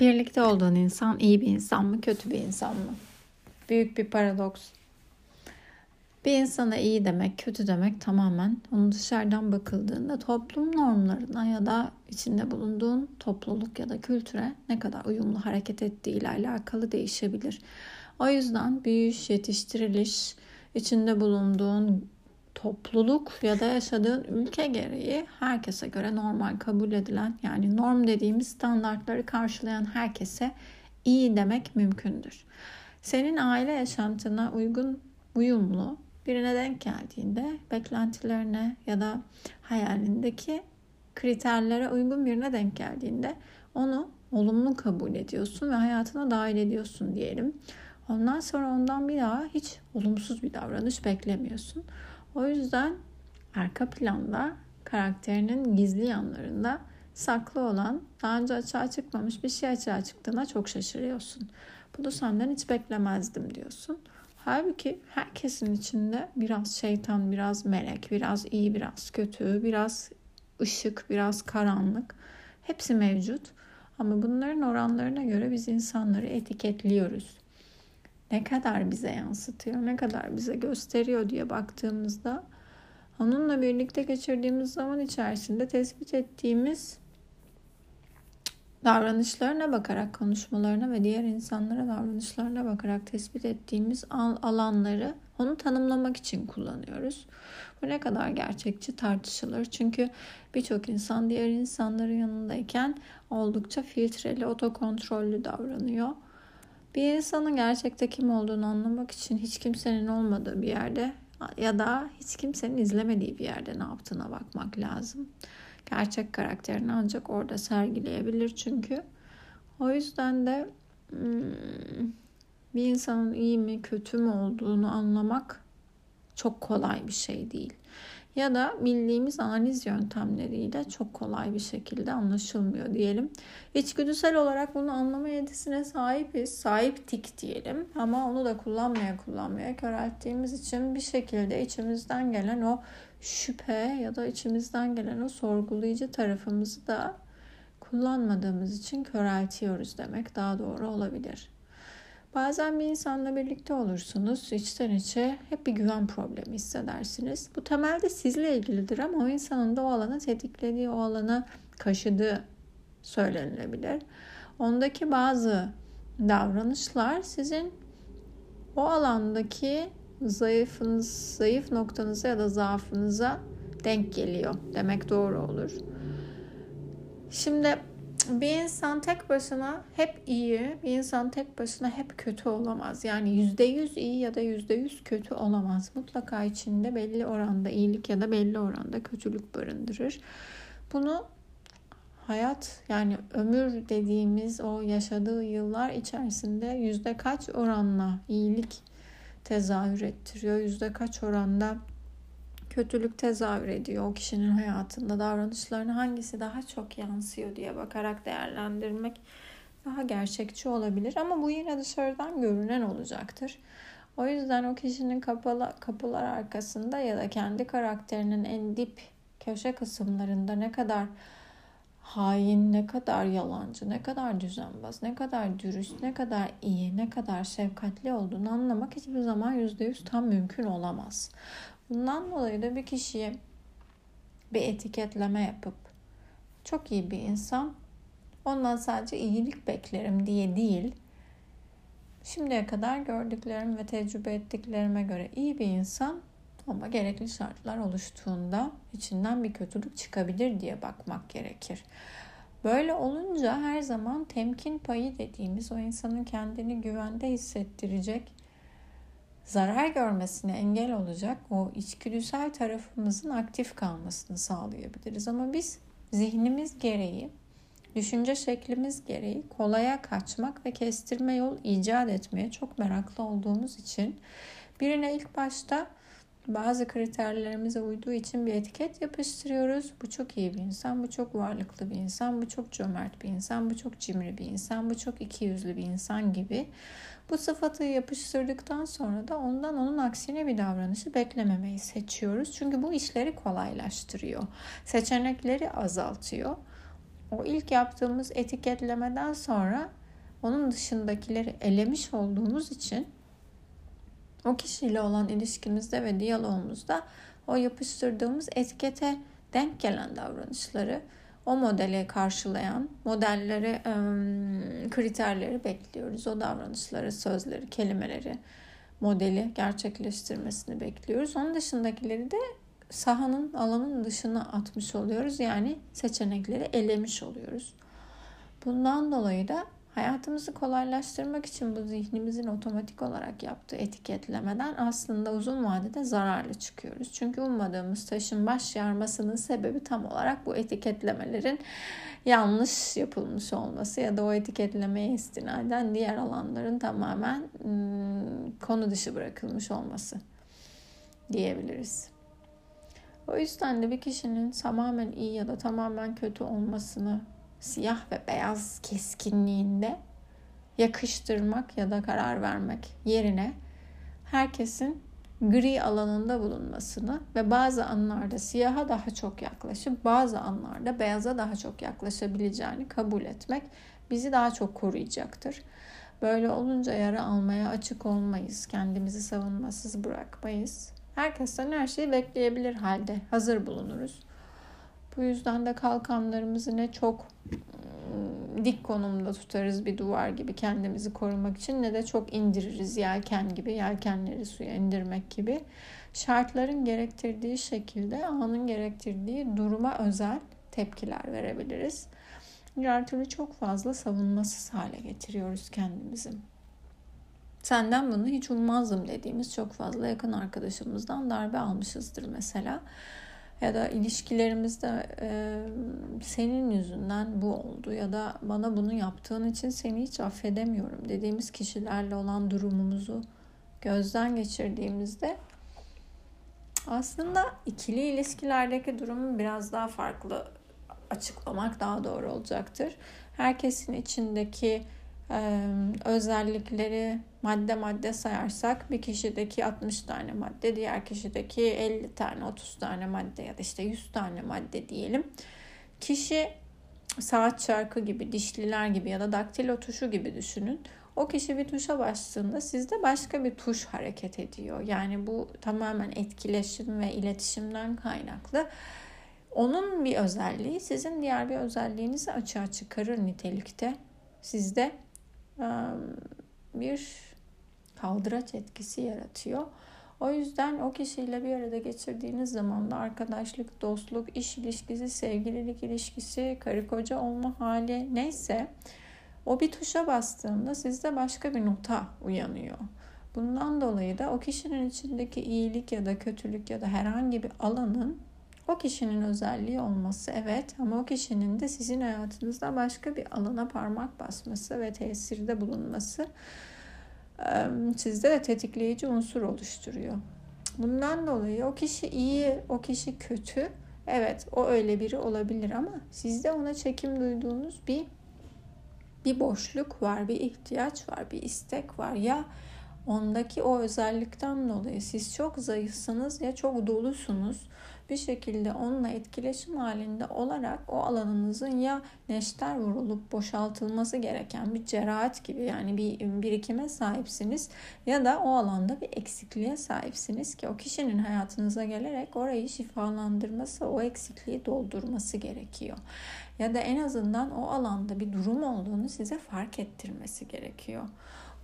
Birlikte olduğun insan iyi bir insan mı, kötü bir insan mı? Büyük bir paradoks. Bir insana iyi demek, kötü demek tamamen onun dışarıdan bakıldığında toplum normlarına ya da içinde bulunduğun topluluk ya da kültüre ne kadar uyumlu hareket ettiği ile alakalı değişebilir. O yüzden büyüyüş, yetiştiriliş, içinde bulunduğun topluluk ya da yaşadığın ülke gereği herkese göre normal kabul edilen yani norm dediğimiz standartları karşılayan herkese iyi demek mümkündür. Senin aile yaşantına uygun, uyumlu birine denk geldiğinde beklentilerine ya da hayalindeki kriterlere uygun birine denk geldiğinde onu olumlu kabul ediyorsun ve hayatına dahil ediyorsun diyelim. Ondan sonra ondan bir daha hiç olumsuz bir davranış beklemiyorsun. O yüzden arka planda karakterinin gizli yanlarında saklı olan, daha önce açığa çıkmamış bir şey açığa çıktığına çok şaşırıyorsun. Bunu senden hiç beklemezdim diyorsun. Halbuki herkesin içinde biraz şeytan, biraz melek, biraz iyi, biraz kötü, biraz ışık, biraz karanlık hepsi mevcut. Ama bunların oranlarına göre biz insanları etiketliyoruz. Ne kadar bize yansıtıyor, ne kadar bize gösteriyor diye baktığımızda onunla birlikte geçirdiğimiz zaman içerisinde tespit ettiğimiz davranışlarına bakarak, konuşmalarına ve diğer insanlara davranışlarına bakarak tespit ettiğimiz alanları onu tanımlamak için kullanıyoruz. Bu ne kadar gerçekçi tartışılır. Çünkü birçok insan diğer insanların yanındayken oldukça filtreli, otokontrollü davranıyor. Bir insanın gerçekte kim olduğunu anlamak için hiç kimsenin olmadığı bir yerde ya da hiç kimsenin izlemediği bir yerde ne yaptığına bakmak lazım gerçek karakterini ancak orada sergileyebilir çünkü. O yüzden de hmm, bir insanın iyi mi kötü mü olduğunu anlamak çok kolay bir şey değil. Ya da bildiğimiz analiz yöntemleriyle çok kolay bir şekilde anlaşılmıyor diyelim. İçgüdüsel olarak bunu anlama yetisine sahibiz. Sahip tik diyelim. Ama onu da kullanmaya kullanmaya körelttiğimiz için bir şekilde içimizden gelen o şüphe ya da içimizden gelen o sorgulayıcı tarafımızı da kullanmadığımız için köreltiyoruz demek daha doğru olabilir. Bazen bir insanla birlikte olursunuz. içten içe hep bir güven problemi hissedersiniz. Bu temelde sizle ilgilidir ama o insanın da o alanı tetiklediği, o alanı kaşıdığı söylenilebilir. Ondaki bazı davranışlar sizin o alandaki zayıfınız, zayıf noktanıza ya da zaafınıza denk geliyor demek doğru olur. Şimdi bir insan tek başına hep iyi, bir insan tek başına hep kötü olamaz. Yani yüzde yüz iyi ya da yüzde yüz kötü olamaz. Mutlaka içinde belli oranda iyilik ya da belli oranda kötülük barındırır. Bunu hayat yani ömür dediğimiz o yaşadığı yıllar içerisinde yüzde kaç oranla iyilik tezahür ettiriyor? Yüzde kaç oranda kötülük tezahür ediyor o kişinin hayatında davranışlarına hangisi daha çok yansıyor diye bakarak değerlendirmek daha gerçekçi olabilir ama bu yine dışarıdan görünen olacaktır. O yüzden o kişinin kapalı, kapılar arkasında ya da kendi karakterinin en dip köşe kısımlarında ne kadar hain, ne kadar yalancı, ne kadar düzenbaz, ne kadar dürüst, ne kadar iyi, ne kadar şefkatli olduğunu anlamak hiçbir zaman yüzde yüz tam mümkün olamaz. Bundan dolayı da bir kişiye bir etiketleme yapıp çok iyi bir insan, ondan sadece iyilik beklerim diye değil, şimdiye kadar gördüklerim ve tecrübe ettiklerime göre iyi bir insan ama gerekli şartlar oluştuğunda içinden bir kötülük çıkabilir diye bakmak gerekir. Böyle olunca her zaman temkin payı dediğimiz o insanın kendini güvende hissettirecek, zarar görmesine engel olacak o içgüdüsel tarafımızın aktif kalmasını sağlayabiliriz. Ama biz zihnimiz gereği, düşünce şeklimiz gereği kolaya kaçmak ve kestirme yol icat etmeye çok meraklı olduğumuz için birine ilk başta bazı kriterlerimize uyduğu için bir etiket yapıştırıyoruz. Bu çok iyi bir insan, bu çok varlıklı bir insan, bu çok cömert bir insan, bu çok cimri bir insan, bu çok ikiyüzlü bir insan gibi. Bu sıfatı yapıştırdıktan sonra da ondan onun aksine bir davranışı beklememeyi seçiyoruz. Çünkü bu işleri kolaylaştırıyor. Seçenekleri azaltıyor. o ilk yaptığımız etiketlemeden sonra onun dışındakileri elemiş olduğumuz için o kişiyle olan ilişkimizde ve diyalogumuzda o yapıştırdığımız etikete denk gelen davranışları o modele karşılayan modelleri, kriterleri bekliyoruz. O davranışları, sözleri, kelimeleri, modeli gerçekleştirmesini bekliyoruz. Onun dışındakileri de sahanın, alanın dışına atmış oluyoruz. Yani seçenekleri elemiş oluyoruz. Bundan dolayı da hayatımızı kolaylaştırmak için bu zihnimizin otomatik olarak yaptığı etiketlemeden aslında uzun vadede zararlı çıkıyoruz. Çünkü ummadığımız taşın baş yarmasının sebebi tam olarak bu etiketlemelerin yanlış yapılmış olması ya da o etiketlemeye istinaden diğer alanların tamamen konu dışı bırakılmış olması diyebiliriz. O yüzden de bir kişinin tamamen iyi ya da tamamen kötü olmasını siyah ve beyaz keskinliğinde yakıştırmak ya da karar vermek yerine herkesin gri alanında bulunmasını ve bazı anlarda siyaha daha çok yaklaşıp bazı anlarda beyaza daha çok yaklaşabileceğini kabul etmek bizi daha çok koruyacaktır. Böyle olunca yara almaya açık olmayız. Kendimizi savunmasız bırakmayız. Herkesten her şeyi bekleyebilir halde hazır bulunuruz. Bu yüzden de kalkanlarımızı ne çok ıı, dik konumda tutarız bir duvar gibi kendimizi korumak için ne de çok indiririz yelken gibi yelkenleri suya indirmek gibi şartların gerektirdiği şekilde anın gerektirdiği duruma özel tepkiler verebiliriz. Diğer türlü çok fazla savunmasız hale getiriyoruz kendimizi. Senden bunu hiç ummazdım dediğimiz çok fazla yakın arkadaşımızdan darbe almışızdır mesela ya da ilişkilerimizde e, senin yüzünden bu oldu ya da bana bunu yaptığın için seni hiç affedemiyorum dediğimiz kişilerle olan durumumuzu gözden geçirdiğimizde aslında ikili ilişkilerdeki durumu biraz daha farklı açıklamak daha doğru olacaktır. Herkesin içindeki özellikleri madde madde sayarsak bir kişideki 60 tane madde, diğer kişideki 50 tane, 30 tane madde ya da işte 100 tane madde diyelim. Kişi saat çarkı gibi, dişliler gibi ya da daktilo tuşu gibi düşünün. O kişi bir tuşa bastığında sizde başka bir tuş hareket ediyor. Yani bu tamamen etkileşim ve iletişimden kaynaklı. Onun bir özelliği sizin diğer bir özelliğinizi açığa çıkarır nitelikte. Sizde bir kaldıraç etkisi yaratıyor. O yüzden o kişiyle bir arada geçirdiğiniz zaman da arkadaşlık, dostluk, iş ilişkisi, sevgililik ilişkisi, karı koca olma hali neyse o bir tuşa bastığında sizde başka bir nota uyanıyor. Bundan dolayı da o kişinin içindeki iyilik ya da kötülük ya da herhangi bir alanın o kişinin özelliği olması evet ama o kişinin de sizin hayatınızda başka bir alana parmak basması ve tesirde bulunması sizde de tetikleyici unsur oluşturuyor. Bundan dolayı o kişi iyi, o kişi kötü. Evet, o öyle biri olabilir ama sizde ona çekim duyduğunuz bir bir boşluk var, bir ihtiyaç var, bir istek var. Ya ondaki o özellikten dolayı siz çok zayıfsınız ya çok dolusunuz bir şekilde onunla etkileşim halinde olarak o alanınızın ya neşter vurulup boşaltılması gereken bir cerahat gibi yani bir birikime sahipsiniz ya da o alanda bir eksikliğe sahipsiniz ki o kişinin hayatınıza gelerek orayı şifalandırması, o eksikliği doldurması gerekiyor. Ya da en azından o alanda bir durum olduğunu size fark ettirmesi gerekiyor.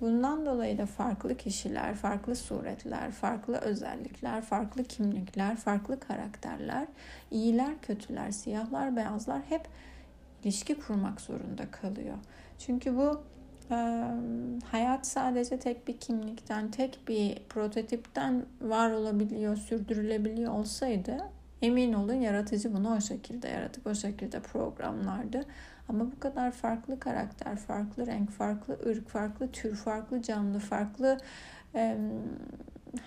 Bundan dolayı da farklı kişiler, farklı suretler, farklı özellikler, farklı kimlikler, farklı karakterler, iyiler, kötüler, siyahlar, beyazlar hep ilişki kurmak zorunda kalıyor. Çünkü bu e, hayat sadece tek bir kimlikten, tek bir prototipten var olabiliyor, sürdürülebiliyor olsaydı emin olun yaratıcı bunu o şekilde yaratıp o şekilde programlardı. Ama bu kadar farklı karakter, farklı renk, farklı ırk, farklı tür, farklı canlı, farklı e,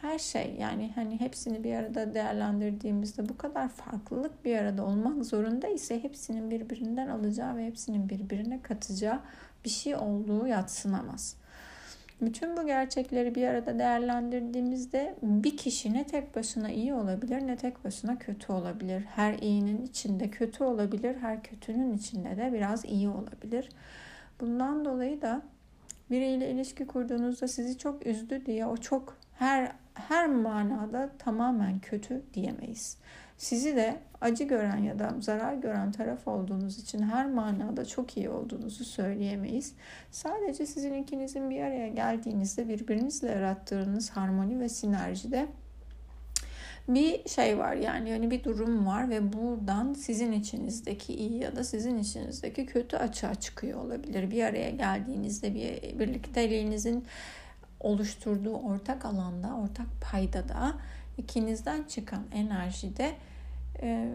her şey yani hani hepsini bir arada değerlendirdiğimizde bu kadar farklılık bir arada olmak zorunda ise hepsinin birbirinden alacağı ve hepsinin birbirine katacağı bir şey olduğu yatsınamaz. Bütün bu gerçekleri bir arada değerlendirdiğimizde bir kişi ne tek başına iyi olabilir ne tek başına kötü olabilir. Her iyinin içinde kötü olabilir, her kötünün içinde de biraz iyi olabilir. Bundan dolayı da biriyle ilişki kurduğunuzda sizi çok üzdü diye o çok her her manada tamamen kötü diyemeyiz. Sizi de acı gören ya da zarar gören taraf olduğunuz için her manada çok iyi olduğunuzu söyleyemeyiz. Sadece sizin ikinizin bir araya geldiğinizde birbirinizle yarattığınız harmoni ve sinerjide bir şey var yani yani bir durum var ve buradan sizin içinizdeki iyi ya da sizin içinizdeki kötü açığa çıkıyor olabilir. Bir araya geldiğinizde bir birlikteliğinizin oluşturduğu ortak alanda, ortak paydada ikinizden çıkan enerjide e,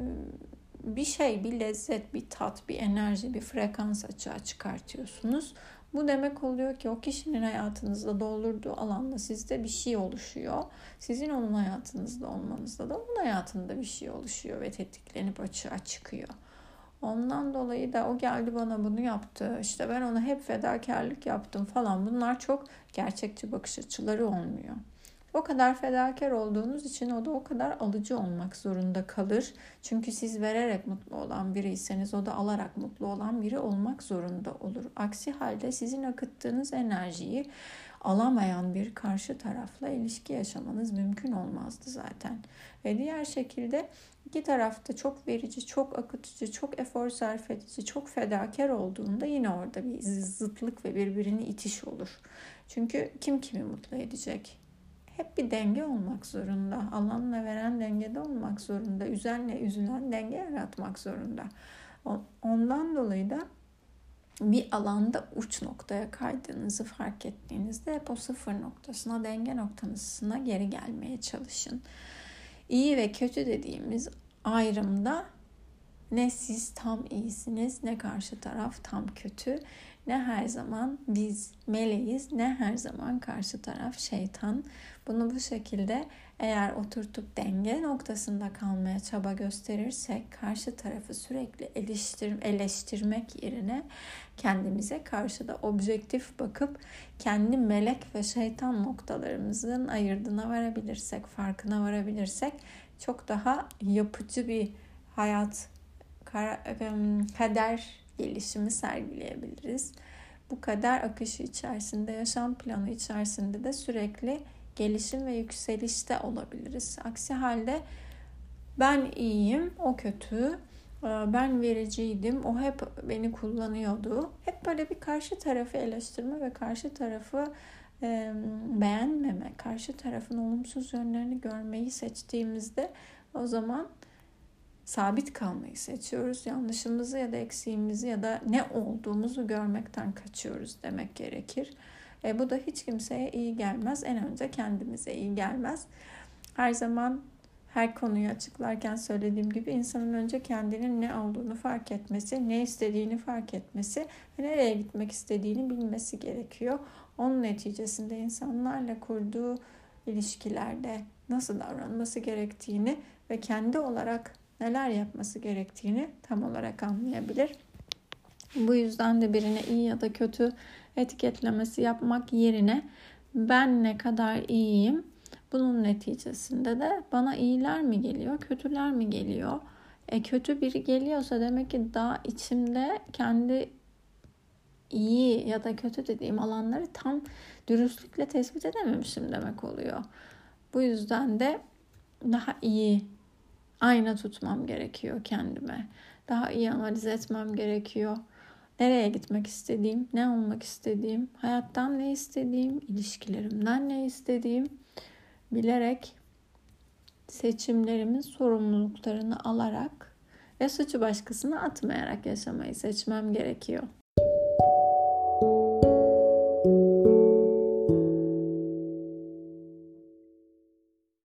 bir şey, bir lezzet, bir tat, bir enerji, bir frekans açığa çıkartıyorsunuz. Bu demek oluyor ki o kişinin hayatınızda doldurduğu alanda sizde bir şey oluşuyor. Sizin onun hayatınızda olmanızda da onun hayatında bir şey oluşuyor ve tetiklenip açığa çıkıyor. Ondan dolayı da o geldi bana bunu yaptı. İşte ben ona hep fedakarlık yaptım falan. Bunlar çok gerçekçi bakış açıları olmuyor. O kadar fedakar olduğunuz için o da o kadar alıcı olmak zorunda kalır. Çünkü siz vererek mutlu olan biriyseniz o da alarak mutlu olan biri olmak zorunda olur. Aksi halde sizin akıttığınız enerjiyi alamayan bir karşı tarafla ilişki yaşamanız mümkün olmazdı zaten. Ve diğer şekilde iki tarafta çok verici, çok akıtıcı, çok efor sarf edici, çok fedakar olduğunda yine orada bir zıtlık ve birbirini itiş olur. Çünkü kim kimi mutlu edecek? Hep bir denge olmak zorunda. Alanla veren dengede olmak zorunda. Üzenle üzülen denge yaratmak zorunda. Ondan dolayı da bir alanda uç noktaya kaydığınızı fark ettiğinizde hep o sıfır noktasına, denge noktasına geri gelmeye çalışın. İyi ve kötü dediğimiz ayrımda ne siz tam iyisiniz ne karşı taraf tam kötü ne her zaman biz meleğiz ne her zaman karşı taraf şeytan. Bunu bu şekilde eğer oturtup denge noktasında kalmaya çaba gösterirsek karşı tarafı sürekli eleştir, eleştirmek yerine kendimize karşıda objektif bakıp kendi melek ve şeytan noktalarımızın ayırdına varabilirsek, farkına varabilirsek çok daha yapıcı bir hayat kader gelişimi sergileyebiliriz. Bu kader akışı içerisinde, yaşam planı içerisinde de sürekli gelişim ve yükselişte olabiliriz. Aksi halde ben iyiyim, o kötü, ben vericiydim, o hep beni kullanıyordu. Hep böyle bir karşı tarafı eleştirme ve karşı tarafı beğenmeme, karşı tarafın olumsuz yönlerini görmeyi seçtiğimizde o zaman sabit kalmayı seçiyoruz. Yanlışımızı ya da eksiğimizi ya da ne olduğumuzu görmekten kaçıyoruz demek gerekir. E, bu da hiç kimseye iyi gelmez. En önce kendimize iyi gelmez. Her zaman her konuyu açıklarken söylediğim gibi insanın önce kendinin ne olduğunu fark etmesi, ne istediğini fark etmesi ve nereye gitmek istediğini bilmesi gerekiyor. Onun neticesinde insanlarla kurduğu ilişkilerde nasıl davranması gerektiğini ve kendi olarak neler yapması gerektiğini tam olarak anlayabilir. Bu yüzden de birine iyi ya da kötü etiketlemesi yapmak yerine ben ne kadar iyiyim bunun neticesinde de bana iyiler mi geliyor, kötüler mi geliyor? E kötü biri geliyorsa demek ki daha içimde kendi iyi ya da kötü dediğim alanları tam dürüstlükle tespit edememişim demek oluyor. Bu yüzden de daha iyi ayna tutmam gerekiyor kendime. Daha iyi analiz etmem gerekiyor. Nereye gitmek istediğim, ne olmak istediğim, hayattan ne istediğim, ilişkilerimden ne istediğim bilerek seçimlerimin sorumluluklarını alarak ve suçu başkasına atmayarak yaşamayı seçmem gerekiyor.